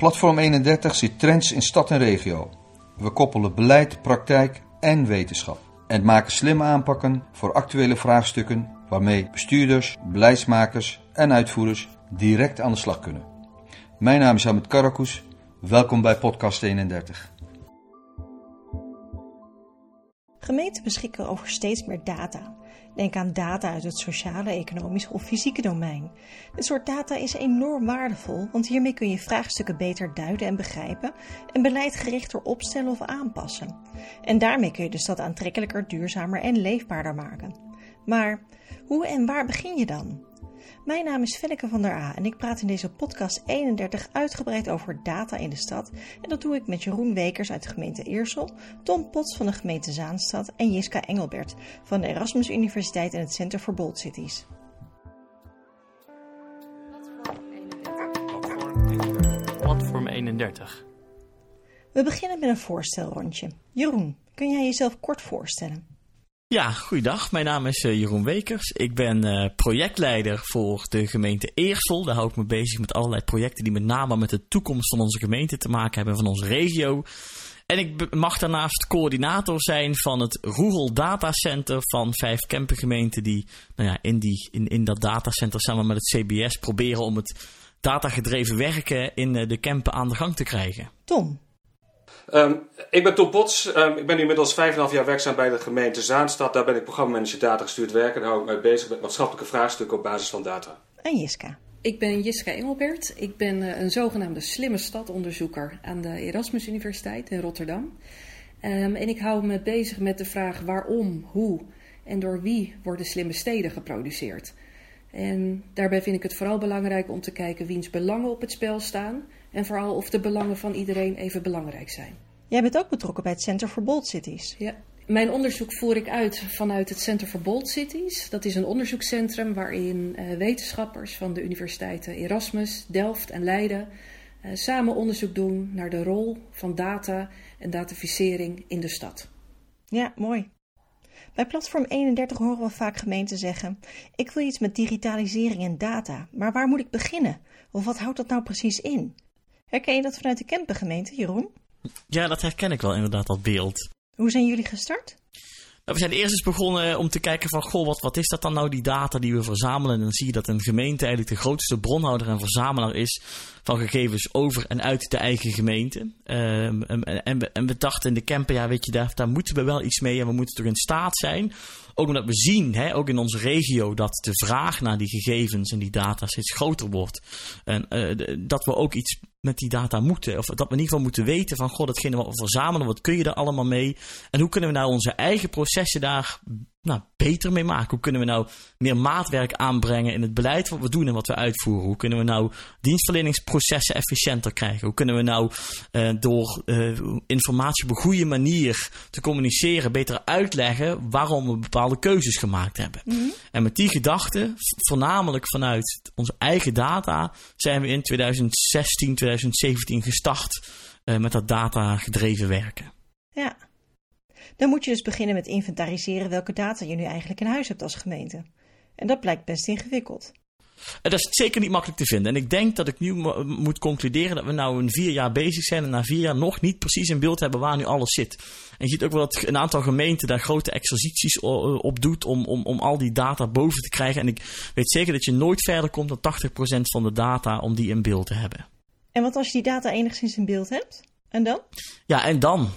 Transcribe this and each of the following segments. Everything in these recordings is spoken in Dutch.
Platform 31. Platform 31 ziet trends in stad en regio. We koppelen beleid, praktijk en wetenschap. En maken slimme aanpakken voor actuele vraagstukken waarmee bestuurders, beleidsmakers en uitvoerders direct aan de slag kunnen. Mijn naam is Ahmed Karakus. Welkom bij Podcast 31. Gemeenten beschikken over steeds meer data. Denk aan data uit het sociale, economische of fysieke domein. Dit soort data is enorm waardevol, want hiermee kun je vraagstukken beter duiden en begrijpen en beleid gerichter opstellen of aanpassen. En daarmee kun je de stad aantrekkelijker, duurzamer en leefbaarder maken. Maar hoe en waar begin je dan? Mijn naam is Fenneke van der A en ik praat in deze podcast 31 uitgebreid over data in de stad. En dat doe ik met Jeroen Wekers uit de gemeente Eersel, Tom Pots van de gemeente Zaanstad en Jiska Engelbert van de Erasmus Universiteit en het Center for Bold Cities. Platform 31. We beginnen met een voorstelrondje. Jeroen, kun jij jezelf kort voorstellen? Ja, goeiedag. Mijn naam is uh, Jeroen Wekers. Ik ben uh, projectleider voor de gemeente Eersel. Daar hou ik me bezig met allerlei projecten die met name met de toekomst van onze gemeente te maken hebben, van onze regio. En ik mag daarnaast coördinator zijn van het Rural Data Center van vijf campergemeenten die nou ja, in, die, in, in dat datacenter samen met het CBS proberen om het datagedreven werken in uh, de campen aan de gang te krijgen. Tom, Um, ik ben Tom Pots. Um, ik ben nu inmiddels 5,5 jaar werkzaam bij de gemeente Zaanstad. Daar ben ik programmamanager data gestuurd werken. Daar hou ik mij bezig met maatschappelijke vraagstukken op basis van data. En Jiska. Ik ben Jiska Engelbert. Ik ben uh, een zogenaamde slimme stadonderzoeker aan de Erasmus Universiteit in Rotterdam. Um, en ik hou me bezig met de vraag waarom, hoe en door wie worden slimme steden geproduceerd. En daarbij vind ik het vooral belangrijk om te kijken wiens belangen op het spel staan. En vooral of de belangen van iedereen even belangrijk zijn. Jij bent ook betrokken bij het Center for Bold Cities. Ja, mijn onderzoek voer ik uit vanuit het Center for Bold Cities. Dat is een onderzoekscentrum waarin uh, wetenschappers van de universiteiten Erasmus, Delft en Leiden uh, samen onderzoek doen naar de rol van data en dataficering in de stad. Ja, mooi. Bij Platform 31 horen we vaak gemeenten zeggen: Ik wil iets met digitalisering en data, maar waar moet ik beginnen? Of wat houdt dat nou precies in? Herken je dat vanuit de Kempengemeente, Jeroen? Ja, dat herken ik wel inderdaad, dat beeld. Hoe zijn jullie gestart? Nou, we zijn eerst eens begonnen om te kijken van, goh, wat, wat is dat dan nou, die data die we verzamelen? En dan zie je dat een gemeente eigenlijk de grootste bronhouder en verzamelaar is van gegevens over en uit de eigen gemeente. Um, en, en, we, en we dachten in de camper, ja, weet je, daar, daar moeten we wel iets mee en we moeten toch in staat zijn ook omdat we zien, hè, ook in onze regio, dat de vraag naar die gegevens en die data steeds groter wordt. En uh, dat we ook iets met die data moeten. Of dat we in ieder geval moeten weten van, goh, datgene wat we verzamelen, wat kun je daar allemaal mee? En hoe kunnen we nou onze eigen processen daar nou, beter mee maken? Hoe kunnen we nou meer maatwerk aanbrengen in het beleid wat we doen en wat we uitvoeren? Hoe kunnen we nou dienstverleningsprocessen efficiënter krijgen? Hoe kunnen we nou uh, door uh, informatie op een goede manier te communiceren beter uitleggen waarom we bepaalde keuzes gemaakt hebben? Mm -hmm. En met die gedachte, voornamelijk vanuit onze eigen data, zijn we in 2016, 2017 gestart uh, met dat data gedreven werken. Ja. Dan moet je dus beginnen met inventariseren welke data je nu eigenlijk in huis hebt als gemeente. En dat blijkt best ingewikkeld. Dat is zeker niet makkelijk te vinden. En ik denk dat ik nu moet concluderen dat we nou een vier jaar bezig zijn en na vier jaar nog niet precies in beeld hebben waar nu alles zit. En je ziet ook wel dat een aantal gemeenten daar grote exercities op doet om, om, om al die data boven te krijgen. En ik weet zeker dat je nooit verder komt dan 80% van de data om die in beeld te hebben. En wat als je die data enigszins in beeld hebt? En dan? Ja, en dan?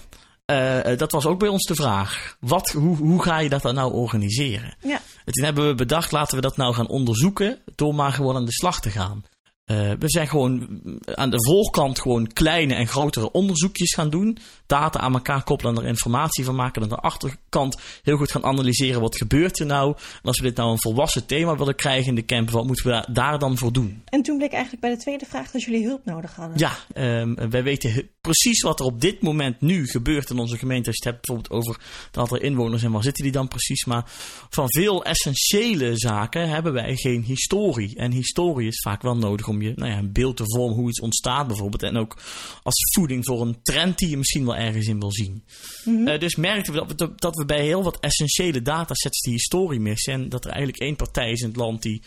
Uh, dat was ook bij ons de vraag. Wat, hoe, hoe ga je dat dan nou organiseren? Ja. En toen hebben we bedacht, laten we dat nou gaan onderzoeken door maar gewoon aan de slag te gaan. Uh, we zijn gewoon aan de voorkant gewoon kleine en grotere onderzoekjes gaan doen. Data aan elkaar koppelen en er informatie van maken. En aan de achterkant heel goed gaan analyseren wat gebeurt er nou. En als we dit nou een volwassen thema willen krijgen in de camp, wat moeten we daar dan voor doen? En toen bleek eigenlijk bij de tweede vraag dat jullie hulp nodig hadden. Ja, um, wij weten precies wat er op dit moment nu gebeurt in onze gemeente. Als je het hebt bijvoorbeeld over het aantal inwoners en waar zitten die dan precies. Maar van veel essentiële zaken hebben wij geen historie. En historie is vaak wel nodig om je nou ja, een beeld te vormen hoe iets ontstaat bijvoorbeeld. En ook als voeding voor een trend die je misschien wel ergens in wil zien. Mm -hmm. uh, dus merkten we dat, we dat we bij heel wat essentiële datasets die historie missen. En dat er eigenlijk één partij is in het land die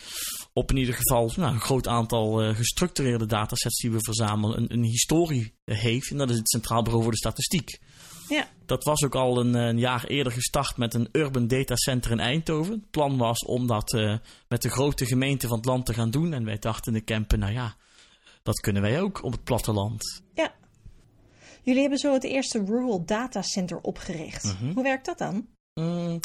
op in ieder geval nou, een groot aantal uh, gestructureerde datasets die we verzamelen een, een, historie heeft. En dat is het Centraal Bureau voor de Statistiek. Ja. Dat was ook al een, een, jaar eerder gestart met een Urban Data Center in Eindhoven. Het plan was om dat uh, met de grote gemeenten van het land te gaan doen. En wij dachten in de Kempen, nou ja, dat kunnen wij ook op het platteland. Ja. Jullie hebben zo het eerste Rural Data Center opgericht. -hmm. Hoe werkt dat dan? Mm,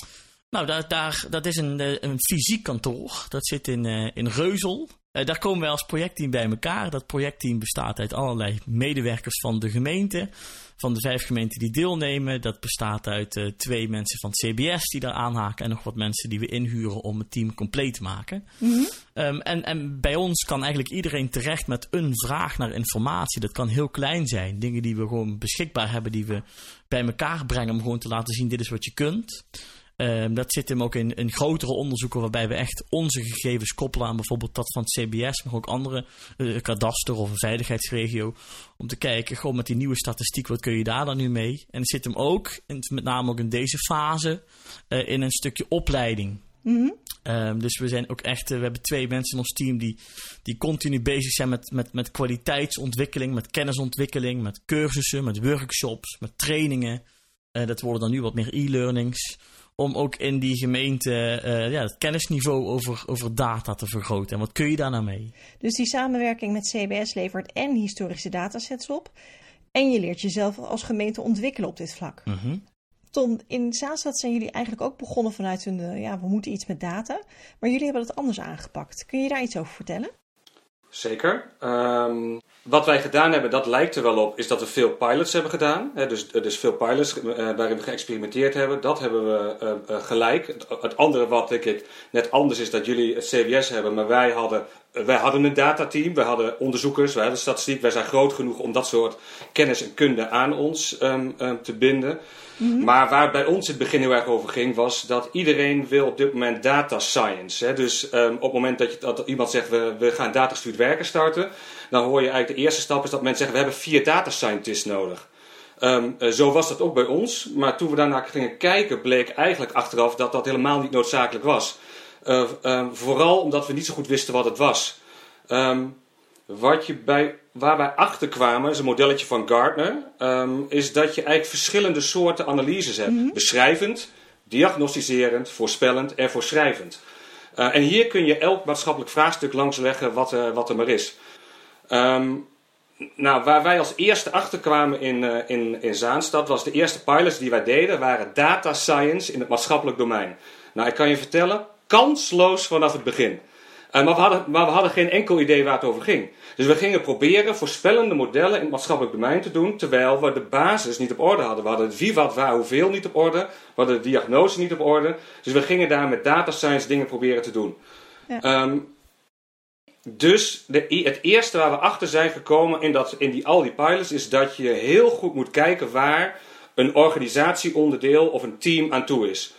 nou, daar, daar, dat is een, een fysiek kantoor. Dat zit in, uh, in Reuzel. Uh, daar komen wij als projectteam bij elkaar. Dat projectteam bestaat uit allerlei medewerkers van de gemeente. Van de vijf gemeenten die deelnemen. Dat bestaat uit uh, twee mensen van het CBS die daar aanhaken. En nog wat mensen die we inhuren om het team compleet te maken. Mm -hmm. um, en, en bij ons kan eigenlijk iedereen terecht met een vraag naar informatie. Dat kan heel klein zijn. Dingen die we gewoon beschikbaar hebben. Die we bij elkaar brengen om gewoon te laten zien: dit is wat je kunt. Um, dat zit hem ook in, in grotere onderzoeken waarbij we echt onze gegevens koppelen aan bijvoorbeeld dat van het CBS, maar ook andere, uh, kadaster of een veiligheidsregio. Om te kijken, gewoon met die nieuwe statistiek, wat kun je daar dan nu mee? En het zit hem ook, in, met name ook in deze fase, uh, in een stukje opleiding. Mm -hmm. Um, dus we zijn ook echt, uh, we hebben twee mensen in ons team die, die continu bezig zijn met, met, met kwaliteitsontwikkeling, met kennisontwikkeling, met cursussen, met workshops, met trainingen. dat worden dan nu wat meer e-learnings om ook in die gemeente uh, ja, het kennisniveau over, over data te vergroten. En wat kun je daar nou mee? Dus die samenwerking met CBS levert en historische datasets op. En je leert jezelf als gemeente ontwikkelen op dit vlak. Mm -hmm. Tom, in Zaanstad zijn jullie eigenlijk ook begonnen vanuit een, uh, ja, we moeten iets met data. Maar jullie hebben dat anders aangepakt. Kun je daar iets over vertellen? Zeker. Um, wat wij gedaan hebben, dat lijkt er wel op, is dat we veel pilots hebben gedaan. Hè, dus, dus veel pilots uh, waarin we geëxperimenteerd hebben. Dat hebben we uh, gelijk. Het, andere wat denk ik net anders is dat jullie het CBS hebben, maar wij hadden, wij hadden een datateam, wij hadden onderzoekers, wij hadden statistiek. Wij zijn groot genoeg om dat soort kennis en kunde aan ons um, um, te binden. Mhm. Mm -hmm. Maar waar bij ons het begin heel erg over ging, was dat iedereen wil op dit moment data science. Hè? Dus um, op het moment dat, je, dat iemand zegt, we, we gaan datagestuurd werken starten, dan hoor je eigenlijk de eerste stap is dat mensen zeggen, we hebben vier data scientists nodig. Um, uh, zo was dat ook bij ons, maar toen we daarna gingen kijken, bleek eigenlijk achteraf dat dat helemaal niet noodzakelijk was. Uh, um, vooral omdat we niet zo goed wisten wat het was. Um, wat je bij, waar wij achter kwamen, is een modelletje van Gartner, is dat je eigenlijk verschillende soorten analyses hebt. Mhm. Mm -hmm. Beschrijvend, diagnostiserend, voorspellend en voorschrijvend. Uh, en hier kun je elk maatschappelijk vraagstuk langsleggen wat, uh, wat er maar is. Um, nou, waar wij als eerste achterkwamen in, uh, in, in Zaanstad, was de eerste pilots die wij deden, waren data science in het maatschappelijk domein. Nou, ik kan je vertellen, kansloos vanaf het begin. Uh, maar, we hadden, maar we hadden geen enkel idee waar het over ging. Dus we gingen proberen voorspellende modellen in het maatschappelijk domein te doen, terwijl we de basis niet op orde hadden. We hadden het wie, wat, waar, hoeveel niet op orde. We hadden de diagnose niet op orde. Dus we gingen daar met data science dingen proberen te doen. Ja. Um, dus de, het eerste waar we achter zijn gekomen in, dat, in die, al die pilots is dat je heel goed moet kijken waar een organisatieonderdeel of een team aan toe is.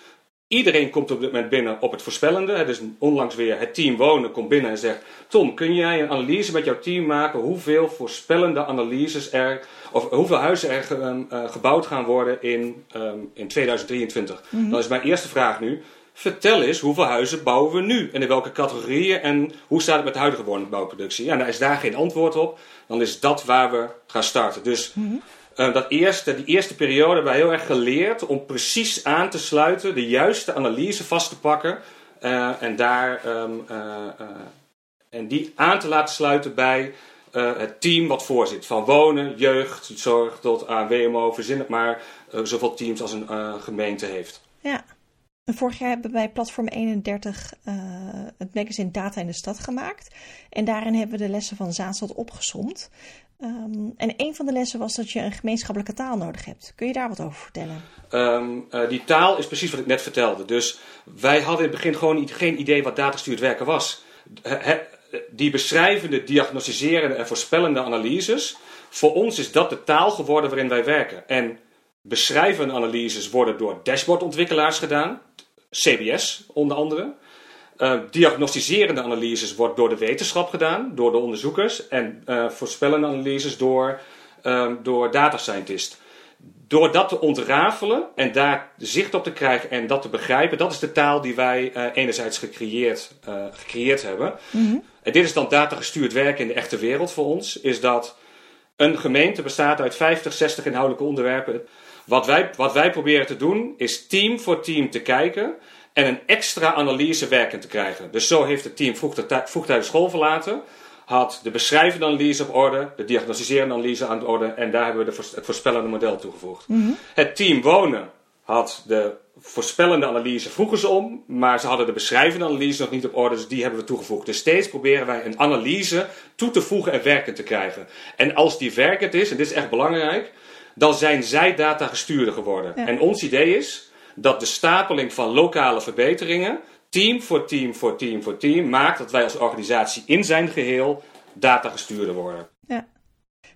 Iedereen komt op dit moment binnen op het voorspellende. Dus onlangs weer het team wonen komt binnen en zegt: Tom, kun jij een analyse met jouw team maken hoeveel voorspellende analyses er, of hoeveel huizen er ge, um, uh, gebouwd gaan worden in, um, in 2023? Mhm. Dan is mijn eerste vraag nu: vertel eens hoeveel huizen bouwen we nu en in welke categorieën en hoe staat het met de huidige woningbouwproductie? Ja, nou is daar geen antwoord op, dan is dat waar we gaan starten. Dus Mhm. uh, dat eerste, die eerste periode hebben wij heel erg geleerd om precies aan te sluiten, de juiste analyse vast te pakken uh, en, daar, um, uh, en die aan te laten sluiten bij het team wat voorzit. Van wonen, jeugd, zorg tot aan WMO, verzin het maar, zoveel teams als een gemeente heeft. Vorig jaar hebben we bij Platform 31 uh, het magazine Data in de Stad gemaakt. En daarin hebben we de lessen van Zaanstad opgesomd. Um, en een van de lessen was dat je een gemeenschappelijke taal nodig hebt. Kun je daar wat over vertellen? Um, uh, die taal is precies wat ik net vertelde. Dus wij hadden in het begin gewoon geen idee wat datagestuurd werken was. Die beschrijvende, diagnostiserende en voorspellende analyses. Voor ons is dat de taal geworden waarin wij werken. En beschrijvende analyses worden door dashboardontwikkelaars gedaan. CBS onder andere. Uh, diagnostiserende analyses wordt door de wetenschap gedaan, door de onderzoekers. En uh, voorspellende analyses door, uh, door data scientists. door dat te ontrafelen en daar zicht op te krijgen en dat te begrijpen, dat is de taal die wij uh, enerzijds gecreëerd, gecreëerd hebben. Mm-hmm. En dit is dan datagestuurd werken in de echte wereld voor ons, is dat een gemeente bestaat uit 50, 60 inhoudelijke onderwerpen. Wat wij, wat wij proberen te doen, is team voor team te kijken en een extra analyse werkend te krijgen. Dus zo heeft het team vroegtijdig school verlaten had de beschrijvende analyse op orde, de diagnostiserende analyse aan de orde en daar hebben we de, het voorspellende model toegevoegd. Het team wonen had de voorspellende analyse vroegen ze om, maar ze hadden de beschrijvende analyse nog niet op orde, dus die hebben we toegevoegd. Dus steeds proberen wij een analyse toe te voegen en werkend te krijgen. En als die werkend is, en dit is echt belangrijk, dan zijn zij data gestuurder geworden. Ja. En ons idee is dat de stapeling van lokale verbeteringen team voor team voor team voor team maakt dat wij als organisatie in zijn geheel datagestuurder worden. Ja.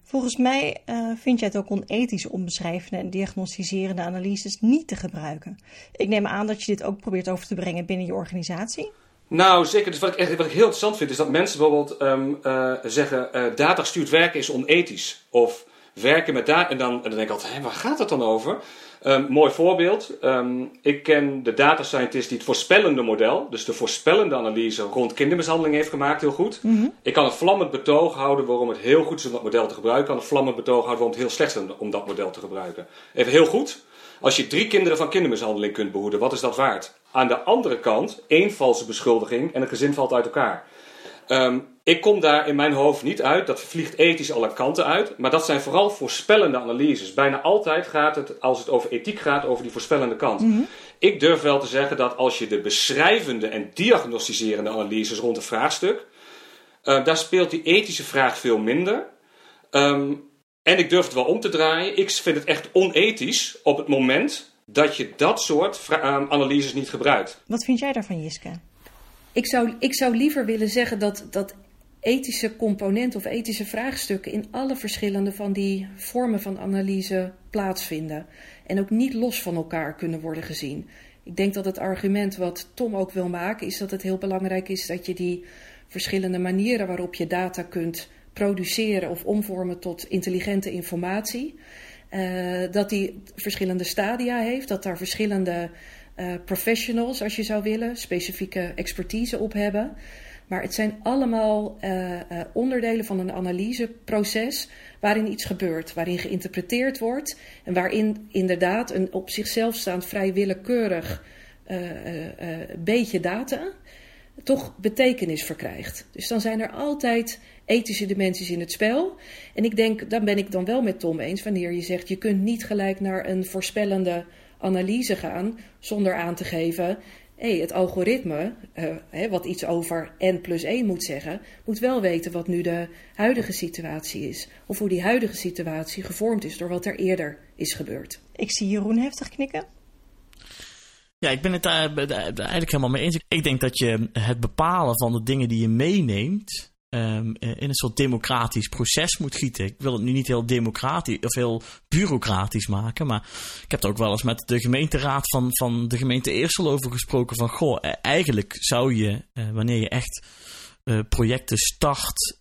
Volgens mij uh, vind jij het ook onethisch om beschrijvende en diagnostiserende analyses niet te gebruiken. Ik neem aan dat je dit ook probeert over te brengen binnen je organisatie. Nou, zeker. Dus wat ik, echt, wat ik heel interessant vind, is dat mensen bijvoorbeeld um, uh, zeggen: uh, datagestuurd werken is onethisch. Of werken met data. En dan, en dan denk ik altijd: hé, waar gaat het dan over? Um, mooi voorbeeld. Um, ik ken de data scientist die het voorspellende model, dus de voorspellende analyse rond kindermishandeling heeft gemaakt, heel goed. Mm-hmm. Ik kan een vlammend betoog houden waarom het heel goed is om dat model te gebruiken. Ik kan een vlammend betoog houden waarom het heel slecht is om dat model te gebruiken. Even heel goed. Als je drie kinderen van kindermishandeling kunt behoeden, wat is dat waard? Aan de andere kant, één valse beschuldiging en een gezin valt uit elkaar. Um, ik kom daar in mijn hoofd niet uit, dat vliegt ethisch alle kanten uit, maar dat zijn vooral voorspellende analyses. Bijna altijd gaat het, als het over ethiek gaat, over die voorspellende kant. Mm-hmm. Ik durf wel te zeggen dat als je de beschrijvende en diagnostiserende analyses rond een vraagstuk, uh, daar speelt die ethische vraag veel minder. Um, en ik durf het wel om te draaien. Ik vind het echt onethisch op het moment dat je dat soort uh, analyses niet gebruikt. Wat vind jij daarvan, Jiske? Ik zou, ik zou liever willen zeggen dat, dat ethische componenten of ethische vraagstukken in alle verschillende van die vormen van analyse plaatsvinden. En ook niet los van elkaar kunnen worden gezien. Ik denk dat het argument wat Tom ook wil maken, is dat het heel belangrijk is dat je die verschillende manieren waarop je data kunt produceren of omvormen tot intelligente informatie, uh, dat die verschillende stadia heeft, dat daar verschillende uh, professionals, als je zou willen, specifieke expertise op hebben. Maar het zijn allemaal uh, uh, onderdelen van een analyseproces waarin iets gebeurt, waarin geïnterpreteerd wordt en waarin inderdaad een op zichzelf staand vrij willekeurig uh, beetje data toch betekenis verkrijgt. Dus dan zijn er altijd ethische dimensies in het spel. En ik denk, dan ben ik dan wel met Tom eens wanneer je zegt je kunt niet gelijk naar een voorspellende analyse gaan zonder aan te geven hey, het algoritme, uh, hè, wat iets over n plus 1 moet zeggen, moet wel weten wat nu de huidige situatie is. Of hoe die huidige situatie gevormd is door wat er eerder is gebeurd. Ik zie Jeroen heftig knikken. Ja, ik ben het daar eigenlijk helemaal mee eens. Ik denk dat je het bepalen van de dingen die je meeneemt. Um, in een soort democratisch proces moet gieten. Ik wil het nu niet heel democratisch of heel bureaucratisch maken. Maar ik heb er ook wel eens met de gemeenteraad van, van de gemeente Eersel over gesproken. Van goh, eigenlijk zou je, uh, wanneer je echt projecten start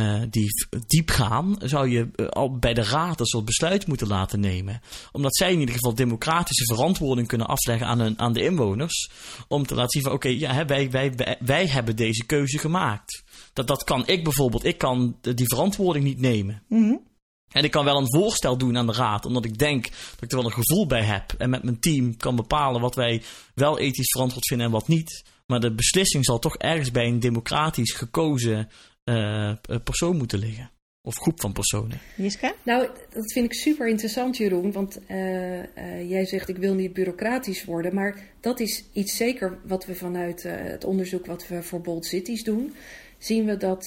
uh, die, die diep gaan, zou je al bij de raad een soort besluit moeten laten nemen. Omdat zij in ieder geval democratische verantwoording kunnen afleggen aan, hun, aan de inwoners. Om te laten zien van oké, okay, ja, wij, wij, wij, wij hebben deze keuze gemaakt. Dat, dat kan ik bijvoorbeeld. Ik kan die verantwoording niet nemen. Mm-hmm. En ik kan wel een voorstel doen aan de raad, omdat ik denk dat ik er wel een gevoel bij heb. En met mijn team kan bepalen wat wij wel ethisch verantwoord vinden en wat niet. Maar de beslissing zal toch ergens bij een democratisch gekozen uh, persoon moeten liggen. Of groep van personen. Jiska? Nou, dat vind ik super interessant, Jeroen. Want uh, uh, jij zegt ik wil niet bureaucratisch worden. Maar dat is iets zeker wat we vanuit uh, het onderzoek wat we voor Bold Cities doen. Zien we dat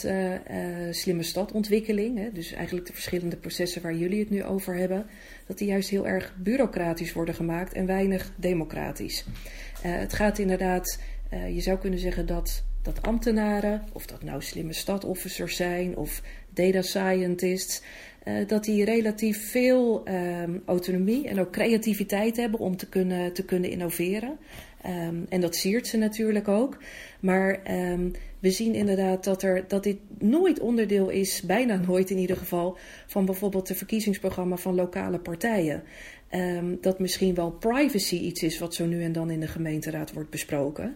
slimme stadontwikkeling, hè, dus eigenlijk de verschillende processen waar jullie het nu over hebben, dat die juist heel erg bureaucratisch worden gemaakt en weinig democratisch. het gaat inderdaad, je zou kunnen zeggen dat dat ambtenaren, of dat nou slimme stadofficers zijn of data scientists, uh, dat die relatief veel um, autonomie en ook creativiteit hebben om te kunnen, te kunnen innoveren. Ehm, en dat siert ze natuurlijk ook. Maar ehm, we zien inderdaad dat, er, dat dit nooit onderdeel is, bijna nooit in ieder geval, van bijvoorbeeld de verkiezingsprogramma van lokale partijen. Ehm, dat misschien wel privacy iets is wat zo nu en dan in de gemeenteraad wordt besproken.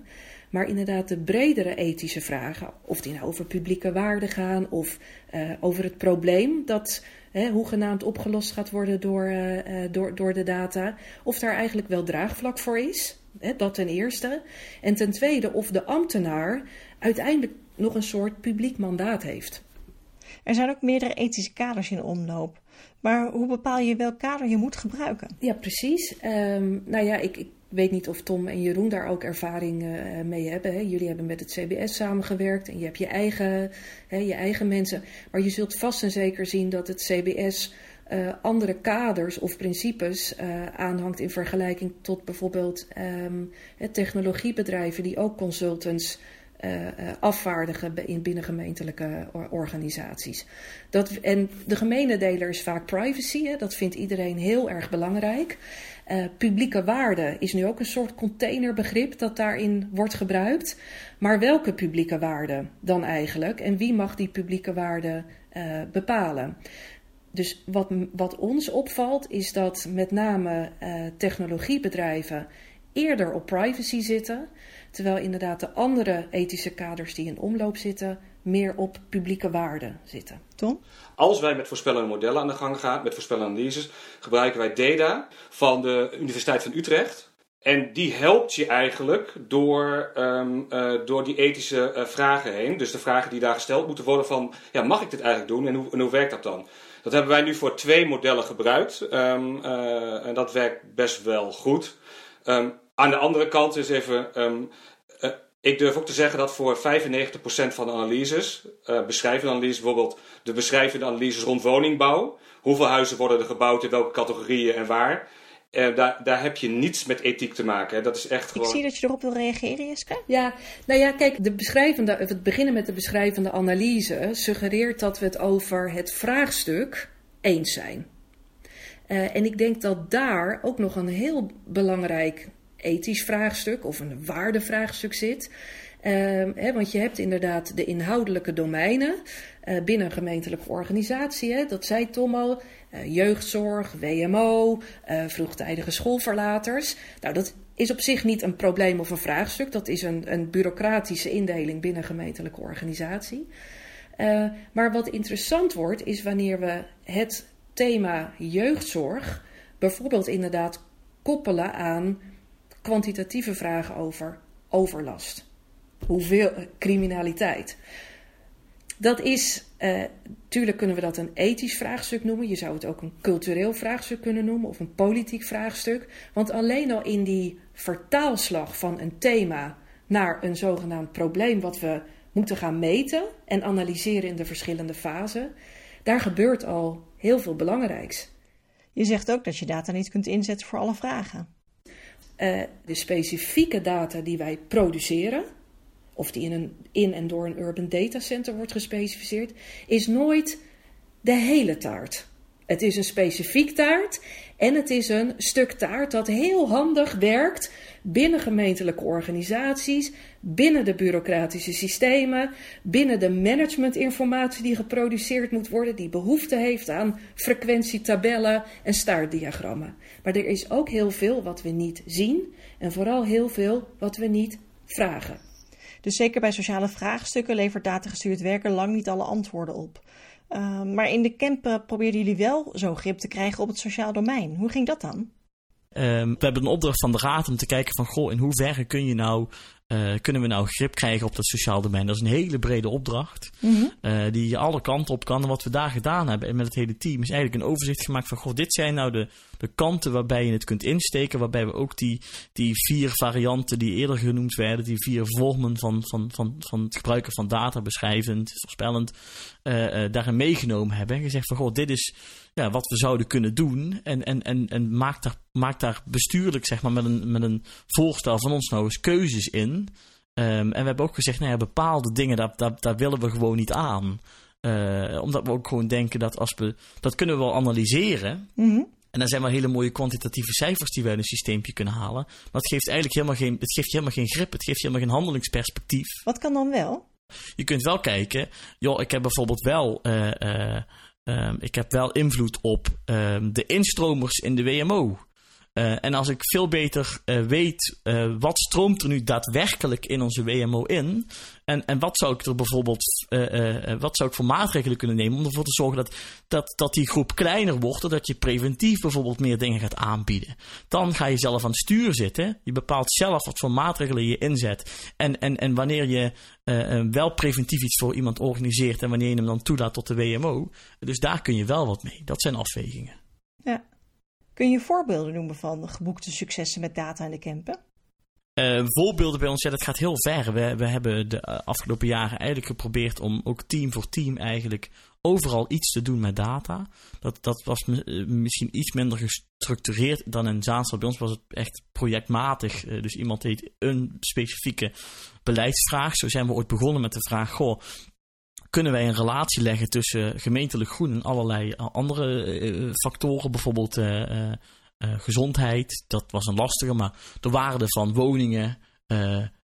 Maar inderdaad, de bredere ethische vragen, of die nou over publieke waarden gaan of uh, over het probleem dat hè, hoegenaamd opgelost gaat worden door, uh, door, door de data, of daar eigenlijk wel draagvlak voor is. Hè, dat ten eerste. En ten tweede, of de ambtenaar uiteindelijk nog een soort publiek mandaat heeft. Er zijn ook meerdere ethische kaders in omloop. Maar hoe bepaal je welk kader je moet gebruiken? Ja, precies. Um, nou ja, ik, ik, weet niet of Tom en Jeroen daar ook ervaring uh, mee hebben. Hè. Jullie hebben met het CBS samengewerkt en je hebt je eigen, hè, je eigen mensen. Maar je zult vast en zeker zien dat het CBS uh, andere kaders of principes uh, aanhangt in vergelijking tot bijvoorbeeld um, technologiebedrijven die ook consultants afvaardigen in binnengemeentelijke organisaties. Dat, en de gemene deler is vaak privacy, hè, dat vindt iedereen heel erg belangrijk. Uh, publieke waarde is nu ook een soort containerbegrip dat daarin wordt gebruikt. Maar welke publieke waarde dan eigenlijk? En wie mag die publieke waarde bepalen? Dus wat, wat ons opvalt is dat met name technologiebedrijven eerder op privacy zitten. Terwijl inderdaad de andere ethische kaders die in omloop zitten, meer op publieke waarden zitten. Tom? Als wij met voorspellende modellen aan de gang gaan, met voorspellende analyses, gebruiken wij data van de Universiteit van Utrecht. En die helpt je eigenlijk door, um, uh, door die ethische uh, vragen heen. Dus de vragen die daar gesteld moeten worden van, ja, mag ik dit eigenlijk doen en hoe, en hoe werkt dat dan? Dat hebben wij nu voor twee modellen gebruikt. Um, uh, en dat werkt best wel goed. Um, aan de andere kant is even. Um, uh, ik durf ook te zeggen dat voor 95% van de analyses, uh, beschrijvende analyses, bijvoorbeeld de beschrijvende analyses rond woningbouw, hoeveel huizen worden er gebouwd, in welke categorieën en waar, uh, daar, daar heb je niets met ethiek te maken. Dat is echt gewoon... Ik zie dat je erop wil reageren, Jeske. Ja, nou ja, kijk, de beschrijvende, het beginnen met de beschrijvende analyse suggereert dat we het over het vraagstuk eens zijn. Uh, en ik denk dat daar ook nog een heel belangrijk ethisch vraagstuk of een waardevraagstuk zit. Uh, hè, want je hebt inderdaad de inhoudelijke domeinen uh, binnen een gemeentelijke organisatie. Hè, dat zei Tom al. Uh, jeugdzorg, WMO, vroegtijdige schoolverlaters. Nou, dat is op zich niet een probleem of een vraagstuk. Dat is een, een bureaucratische indeling binnen een gemeentelijke organisatie. maar wat interessant wordt, is wanneer we het thema jeugdzorg bijvoorbeeld inderdaad koppelen aan kwantitatieve vragen over overlast. Hoeveel criminaliteit. Dat is, uh, tuurlijk kunnen we dat een ethisch vraagstuk noemen. Je zou het ook een cultureel vraagstuk kunnen noemen of een politiek vraagstuk. Want alleen al in die vertaalslag van een thema naar een zogenaamd probleem wat we moeten gaan meten en analyseren in de verschillende fasen, daar gebeurt al heel veel belangrijks. Je zegt ook dat je data niet kunt inzetten voor alle vragen. Uh, de specifieke data die wij produceren, of die in, een, in en door een urban data center wordt gespecificeerd, is nooit de hele taart. Het is een specifiek taart en het is een stuk taart dat heel handig werkt binnen gemeentelijke organisaties, binnen de bureaucratische systemen, binnen de managementinformatie die geproduceerd moet worden, die behoefte heeft aan frequentietabellen en staartdiagrammen. Maar er is ook heel veel wat we niet zien en vooral heel veel wat we niet vragen. Dus zeker bij sociale vraagstukken levert datagestuurd werken lang niet alle antwoorden op. Uh, maar in de camp probeerden jullie wel zo grip te krijgen op het sociaal domein. Hoe ging dat dan? Um, we hebben een opdracht van de raad om te kijken van, goh, in hoeverre kun je nou, uh, kunnen we nou grip krijgen op dat sociaal domein? Dat is een hele brede opdracht, mm -hmm. uh, die alle kanten op kan. En wat we daar gedaan hebben en met het hele team is eigenlijk een overzicht gemaakt van, goh, dit zijn nou de, de kanten waarbij je het kunt insteken, waarbij we ook die, die vier varianten die eerder genoemd werden, die vier vormen van, van, van, van het gebruiken van data, beschrijvend, voorspellend, uh, daarin meegenomen hebben. En gezegd van, goh, dit is ja, wat we zouden kunnen doen. En, en, en, en maak, daar, maak daar bestuurlijk, zeg maar, met een, met een voorstel van ons nou eens keuzes in. Um, en we hebben ook gezegd, nou ja, bepaalde dingen, daar, daar, daar willen we gewoon niet aan. Uh, omdat we ook gewoon denken dat als we, dat kunnen we wel analyseren. Mm -hmm. En dan zijn wel hele mooie kwantitatieve cijfers die we uit een systeempje kunnen halen. Maar het geeft eigenlijk helemaal geen, het geeft helemaal geen grip. Het geeft helemaal geen handelingsperspectief. Wat kan dan wel? Je kunt wel kijken, joh, ik heb bijvoorbeeld wel, uh, uh, uh, ik heb wel invloed op ehm, de instromers in de WMO. Uh, en als ik veel beter uh, weet uh, wat stroomt er nu daadwerkelijk in onze WMO in. En, en wat zou ik er bijvoorbeeld, wat zou ik voor maatregelen kunnen nemen om ervoor te zorgen dat, dat, dat die groep kleiner wordt. Zodat je preventief bijvoorbeeld meer dingen gaat aanbieden. Dan ga je zelf aan het stuur zitten. Je bepaalt zelf wat voor maatregelen je inzet. En, en, en wanneer je wel preventief iets voor iemand organiseert en wanneer je hem dan toelaat tot de WMO. Dus daar kun je wel wat mee. Dat zijn afwegingen. Kun je voorbeelden noemen van geboekte successen met data in de campen? Uh, voorbeelden bij ons, ja, dat gaat heel ver. We, we hebben de afgelopen jaren eigenlijk geprobeerd om ook team voor team eigenlijk overal iets te doen met data. Dat, dat was misschien iets minder gestructureerd dan in Zaanstad. Bij ons was het echt projectmatig. Dus iemand deed een specifieke beleidsvraag. Zo zijn we ooit begonnen met de vraag: goh, kunnen wij een relatie leggen tussen gemeentelijk groen en allerlei andere uh, factoren, bijvoorbeeld gezondheid. Dat was een lastige, maar de waarde van woningen,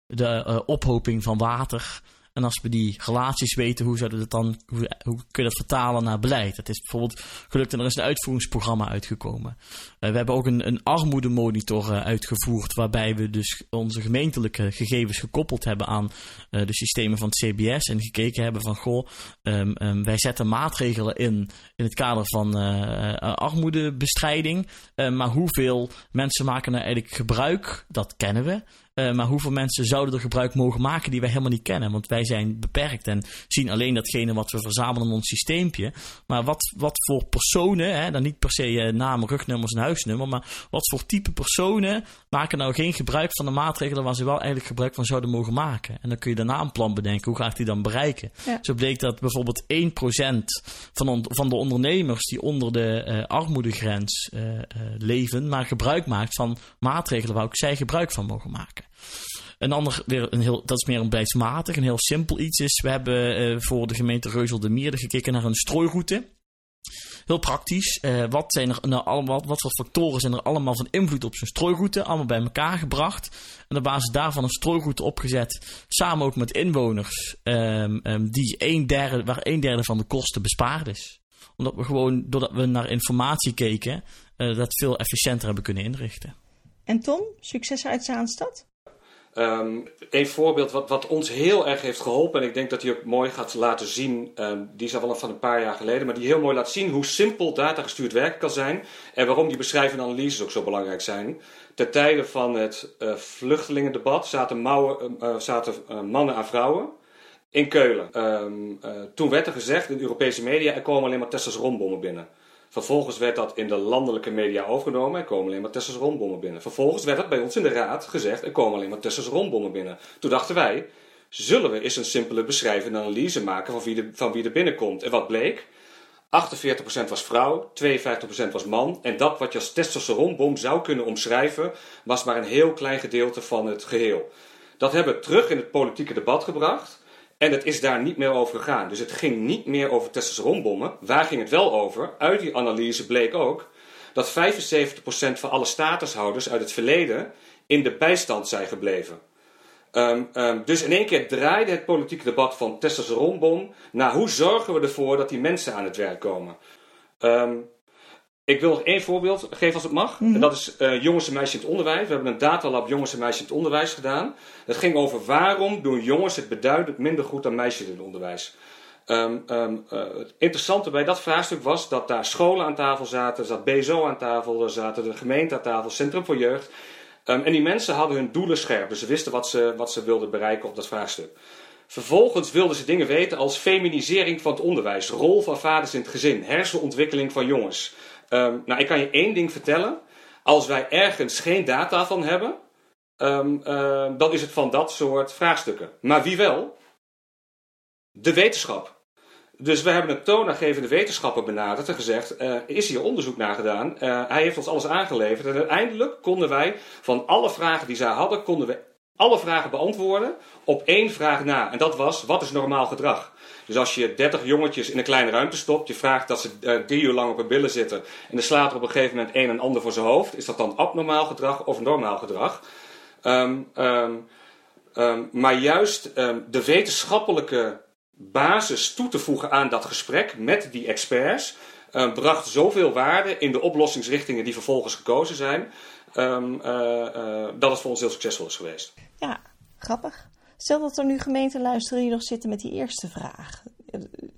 de ophoping van water. En als we die relaties weten, hoe, zouden dat dan, hoe, hoe kun je dat vertalen naar beleid? Het is bijvoorbeeld gelukt en er is een uitvoeringsprogramma uitgekomen. Uh, we hebben ook een, een armoedemonitor uh, uitgevoerd, waarbij we dus onze gemeentelijke gegevens gekoppeld hebben aan uh, de systemen van het CBS. En gekeken hebben van, goh, um, um, wij zetten maatregelen in in het kader van armoedebestrijding. maar hoeveel mensen maken nou eigenlijk gebruik? Dat kennen we. Uh, maar hoeveel mensen zouden er gebruik mogen maken die wij helemaal niet kennen? Want wij zijn beperkt en zien alleen datgene wat we verzamelen in ons systeempje. Maar wat, wat voor personen, hè, dan niet per se uh, namen, rugnummers en huisnummer, maar wat voor type personen maken nou geen gebruik van de maatregelen waar ze wel eigenlijk gebruik van zouden mogen maken? En dan kun je daarna een plan bedenken, hoe ga ik die dan bereiken? Ja. Zo bleek dat bijvoorbeeld 1% van, van de ondernemers die onder de uh, armoedegrens leven, maar gebruik maakt van maatregelen waar ook zij gebruik van mogen maken. Een ander, weer een heel, dat is meer een beleidsmatig, een heel simpel iets is. We hebben uh, voor de gemeente Reuzel de Mierde gekeken naar een strooiroute. Heel praktisch. Uh, wat, zijn er nou allemaal, wat voor factoren zijn er allemaal van invloed op zo'n strooiroute? Allemaal bij elkaar gebracht. En op basis daarvan een strooiroute opgezet. Samen ook met inwoners. Um, um, die een derde, waar een derde van de kosten bespaard is. Omdat we gewoon, doordat we naar informatie keken, uh, dat veel efficiënter hebben kunnen inrichten. En Tom, succes uit Zaanstad? Um, een voorbeeld wat, wat, ons heel erg heeft geholpen, en ik denk dat hij ook mooi gaat laten zien, um, die is al van een paar jaar geleden, maar die heel mooi laat zien hoe simpel datagestuurd werken kan zijn en waarom die beschrijvende analyses ook zo belangrijk zijn. Ten tijde van het uh, vluchtelingendebat zaten, mouwen, uh, zaten uh, mannen aan vrouwen in Keulen. Toen werd er gezegd in de Europese media, er komen alleen maar testosteronbommen binnen. Vervolgens werd dat in de landelijke media overgenomen. Er komen alleen maar testosteronbommen binnen. Vervolgens werd dat bij ons in de raad gezegd. Er komen alleen maar testosteronbommen binnen. Toen dachten wij, zullen we eens een simpele beschrijvende analyse maken van wie, de, van wie er binnenkomt. En wat bleek? 48% was vrouw, 52% was man. En dat wat je als testosteronbom zou kunnen omschrijven, was maar een heel klein gedeelte van het geheel. Dat hebben we terug in het politieke debat gebracht. En het is daar niet meer over gegaan. Dus het ging niet meer over testosteronbommen. Waar ging het wel over? Uit die analyse bleek ook dat 75% van alle statushouders uit het verleden in de bijstand zijn gebleven. Um, um, dus in één keer draaide het politieke debat van testosteronbom naar hoe zorgen we ervoor dat die mensen aan het werk komen. Um, ik wil nog één voorbeeld geven als het mag. Mm -hmm. En dat is uh, jongens en meisjes in het onderwijs. We hebben een datalab jongens en meisjes in het onderwijs gedaan. Dat ging over waarom doen jongens het beduidend minder goed dan meisjes in het onderwijs. Um, um, uh, het interessante bij dat vraagstuk was dat daar scholen aan tafel zaten, er zat BSO aan tafel, er zaten de gemeente aan tafel, Centrum voor Jeugd. Um, en die mensen hadden hun doelen scherp, dus ze wisten wat ze, wat ze wilden bereiken op dat vraagstuk. Vervolgens wilden ze dingen weten als feminisering van het onderwijs, rol van vaders in het gezin, hersenontwikkeling van jongens. Um, nou, ik kan je één ding vertellen. Als wij ergens geen data van hebben, um, uh, dan is het van dat soort vraagstukken. Maar wie wel? De wetenschap. Dus we hebben een toonaangevende wetenschapper benaderd en gezegd: uh, is hier onderzoek naar gedaan? Uh, hij heeft ons alles aangeleverd. En uiteindelijk konden wij van alle vragen die zij hadden, konden we alle vragen beantwoorden op één vraag na. En dat was, wat is normaal gedrag? Dus als je 30 jongetjes in een kleine ruimte stopt, je vraagt dat ze uh, drie uur lang op hun billen zitten en er slaat er op een gegeven moment een en ander voor zijn hoofd, is dat dan abnormaal gedrag of normaal gedrag? Um, um, um, maar juist de wetenschappelijke basis toe te voegen aan dat gesprek met die experts, bracht zoveel waarde in de oplossingsrichtingen die vervolgens gekozen zijn, uh, uh, dat het voor ons heel succesvol is geweest. Ja, grappig. Stel dat er nu gemeenten luisteren die nog zitten met die eerste vraag.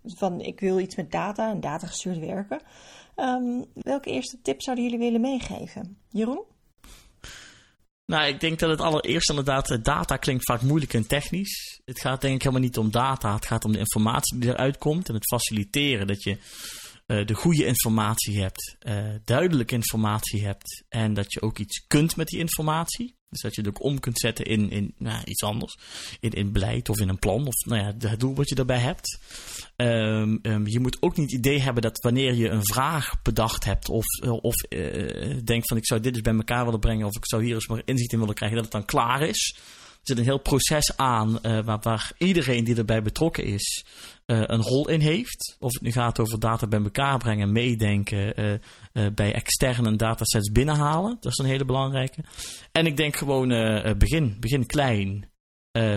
Van ik wil iets met data en datagestuurd werken. Um, welke eerste tip zouden jullie willen meegeven? Jeroen? Nou, ik denk dat het allereerst inderdaad, eh, data klinkt vaak moeilijk en technisch. Het gaat denk ik helemaal niet om data, het gaat om de informatie die eruit komt en het faciliteren dat je uh, de goede informatie hebt, uh, duidelijke informatie hebt en dat je ook iets kunt met die informatie. Dus dat je het ook om kunt zetten in, in nou, iets anders. In, in beleid of in een plan. Of nou ja, het doel wat je daarbij hebt. Um, um, je moet ook niet het idee hebben dat wanneer je een vraag bedacht hebt. Of, of uh, denkt van ik zou dit eens bij elkaar willen brengen. Of ik zou hier eens maar inzicht in willen krijgen. Dat het dan klaar is. Er zit een heel proces aan uh, waar, waar, iedereen die erbij betrokken is uh, een rol in heeft. Of het nu gaat over data bij elkaar brengen, meedenken, uh, bij externe datasets binnenhalen. Dat is een hele belangrijke. En ik denk gewoon begin, begin klein,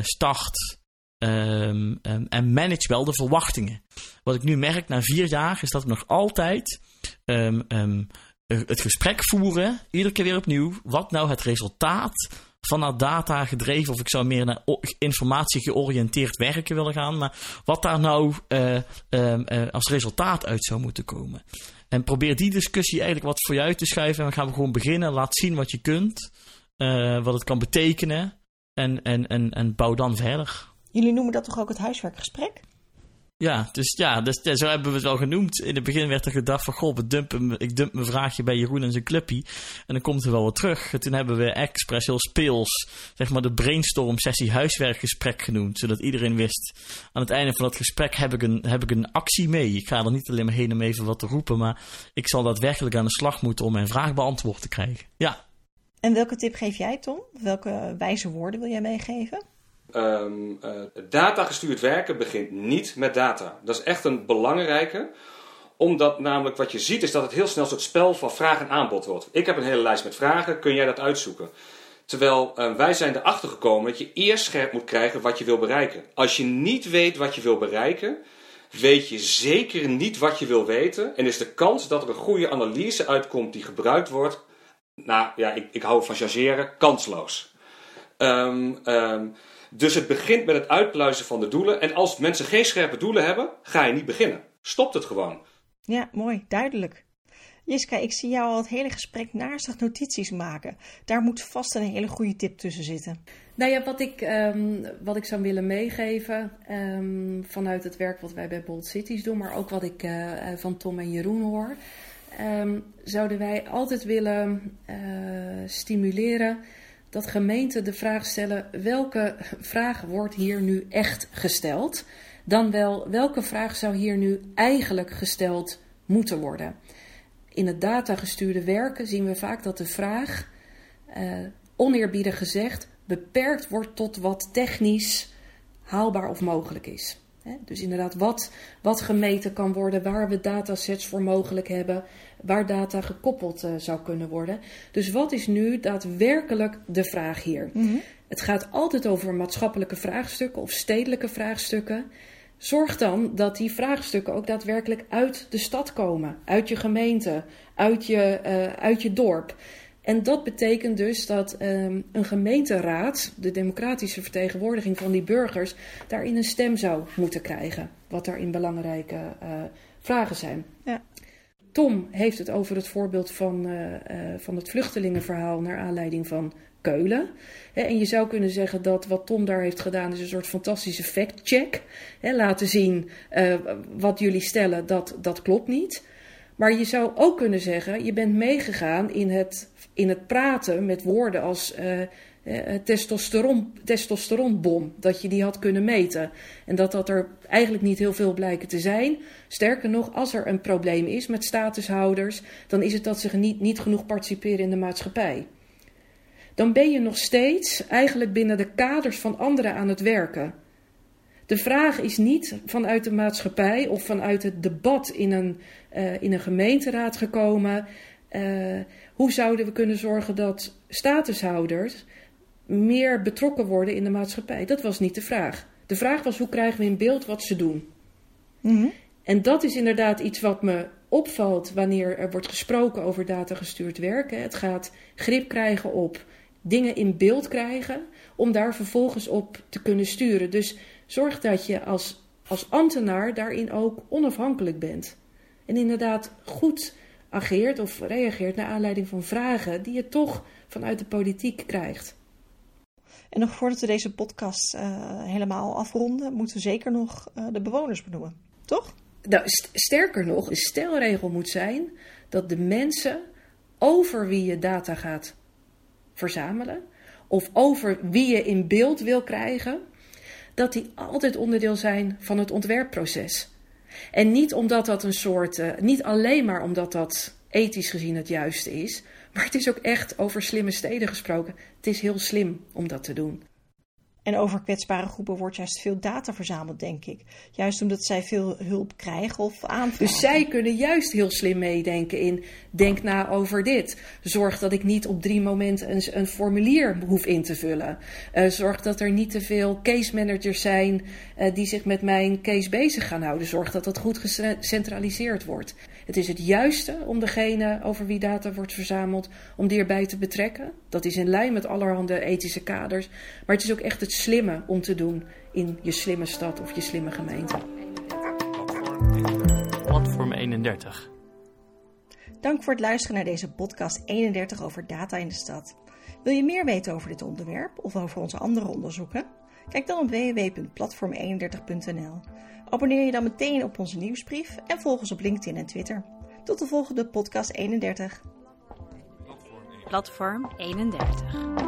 start um, um, en manage wel de verwachtingen. Wat ik nu merk na vier jaar is dat we nog altijd um, het gesprek voeren, iedere keer weer opnieuw, wat nou het resultaat vanuit data gedreven of ik zou meer naar informatie georiënteerd werken willen gaan. Maar wat daar nou uh, uh, als resultaat uit zou moeten komen. En probeer die discussie eigenlijk wat voor je uit te schuiven. En dan gaan we gewoon beginnen. Laat zien wat je kunt. Wat het kan betekenen. En, en, en, en bouw dan verder. Jullie noemen dat toch ook het huiswerkgesprek? Ja, dus ja, dus, zo hebben we het al genoemd. In het begin werd er gedacht van, goh, we dumpen, ik dump mijn vraagje bij Jeroen en zijn clubpie. En dan komt er wel wat terug. En toen hebben we expres heel speels, zeg maar, de brainstorm sessie huiswerkgesprek genoemd. Zodat iedereen wist, aan het einde van dat gesprek heb ik een, heb ik een actie mee. Ik ga er niet alleen maar heen om even wat te roepen, maar ik zal daadwerkelijk aan de slag moeten om mijn vraag beantwoord te krijgen. Ja. En welke tip geef jij, Tom? Welke wijze woorden wil jij meegeven? Um, uh, datagestuurd werken begint niet met data. Dat is echt een belangrijke. Omdat namelijk wat je ziet is dat het heel snel een soort spel van vraag en aanbod wordt. Ik heb een hele lijst met vragen, kun jij dat uitzoeken? Terwijl uh, wij zijn erachter gekomen dat je eerst scherp moet krijgen wat je wil bereiken. Als je niet weet wat je wil bereiken, weet je zeker niet wat je wil weten. En is de kans dat er een goede analyse uitkomt die gebruikt wordt, nou ja, ik, ik hou van chargeren, kansloos. Um, dus het begint met het uitpluizen van de doelen. En als mensen geen scherpe doelen hebben, ga je niet beginnen. Stopt het gewoon. Ja, mooi, duidelijk. Jiska, ik zie jou al het hele gesprek naastig notities maken. Daar moet vast een hele goede tip tussen zitten. Nou ja, wat ik, um, wat ik zou willen meegeven um, vanuit het werk wat wij bij Bold Cities doen, maar ook wat ik uh, van Tom en Jeroen hoor, um, zouden wij altijd willen uh, stimuleren dat gemeenten de vraag stellen: welke vraag wordt hier nu echt gesteld? Dan wel, welke vraag zou hier nu eigenlijk gesteld moeten worden? In het datagestuurde werken zien we vaak dat de vraag, uh, oneerbiedig gezegd, beperkt wordt tot wat technisch haalbaar of mogelijk is. Dus inderdaad, wat, wat gemeten kan worden, waar we datasets voor mogelijk hebben, waar data gekoppeld uh, zou kunnen worden. Dus wat is nu daadwerkelijk de vraag hier? Mm -hmm. Het gaat altijd over maatschappelijke vraagstukken of stedelijke vraagstukken. Zorg dan dat die vraagstukken ook daadwerkelijk uit de stad komen, uit je gemeente, uit je, uh, uit je dorp. En dat betekent dus dat um, een gemeenteraad, de democratische vertegenwoordiging van die burgers, daarin een stem zou moeten krijgen. Wat daarin belangrijke uh, vragen zijn. Ja. Tom heeft het over het voorbeeld van, uh, uh, van het vluchtelingenverhaal naar aanleiding van Keulen. He, en je zou kunnen zeggen dat wat Tom daar heeft gedaan is een soort fantastische fact-check. Laten zien wat jullie stellen, dat, dat klopt niet. Maar je zou ook kunnen zeggen, je bent meegegaan in het, in het praten met woorden als uh, uh, testosteron, testosteronbom, dat je die had kunnen meten. En dat dat er eigenlijk niet heel veel blijken te zijn. Sterker nog, als er een probleem is met statushouders, dan is het dat ze niet, niet genoeg participeren in de maatschappij. dan ben je nog steeds eigenlijk binnen de kaders van anderen aan het werken. De vraag is niet vanuit de maatschappij of vanuit het debat in een, uh, in een gemeenteraad gekomen. Uh, hoe zouden we kunnen zorgen dat statushouders meer betrokken worden in de maatschappij? Dat was niet de vraag. De vraag was hoe krijgen we in beeld wat ze doen. Mm En dat is inderdaad iets wat me opvalt wanneer er wordt gesproken over datagestuurd werken. Het gaat grip krijgen op dingen in beeld krijgen om daar vervolgens op te kunnen sturen. Dus zorg dat je als, als ambtenaar daarin ook onafhankelijk bent. En inderdaad goed ageert of reageert naar aanleiding van vragen die je toch vanuit de politiek krijgt. En nog voordat we deze podcast uh, helemaal afronden, moeten we zeker nog uh, de bewoners benoemen, toch? Nou, st sterker nog, de stelregel moet zijn dat de mensen over wie je data gaat verzamelen, of over wie je in beeld wil krijgen, dat die altijd onderdeel zijn van het ontwerpproces. En niet omdat dat een soort, uh, niet alleen maar omdat dat ethisch gezien het juiste is, maar het is ook echt over slimme steden gesproken. Het is heel slim om dat te doen. En over kwetsbare groepen wordt juist veel data verzameld, denk ik. Juist omdat zij veel hulp krijgen of aanvragen. Dus zij kunnen juist heel slim meedenken in... denk na over dit. Zorg dat ik niet op drie momenten een, een formulier hoef in te vullen. Uh, zorg dat er niet te veel case managers zijn... Uh, die zich met mijn case bezig gaan houden. Zorg dat dat goed gecentraliseerd wordt. Het is het juiste om degene over wie data wordt verzameld, om die erbij te betrekken. Dat is in lijn met allerhande ethische kaders. Maar het is ook echt het slimme om te doen in je slimme stad of je slimme gemeente. Platform 31. Dank voor het luisteren naar deze podcast 31 over data in de stad. Wil je meer weten over dit onderwerp of over onze andere onderzoeken? Kijk dan op www.platform31.nl. Abonneer je dan meteen op onze nieuwsbrief en volg ons op LinkedIn en Twitter. Tot de volgende podcast 31. Platform 31.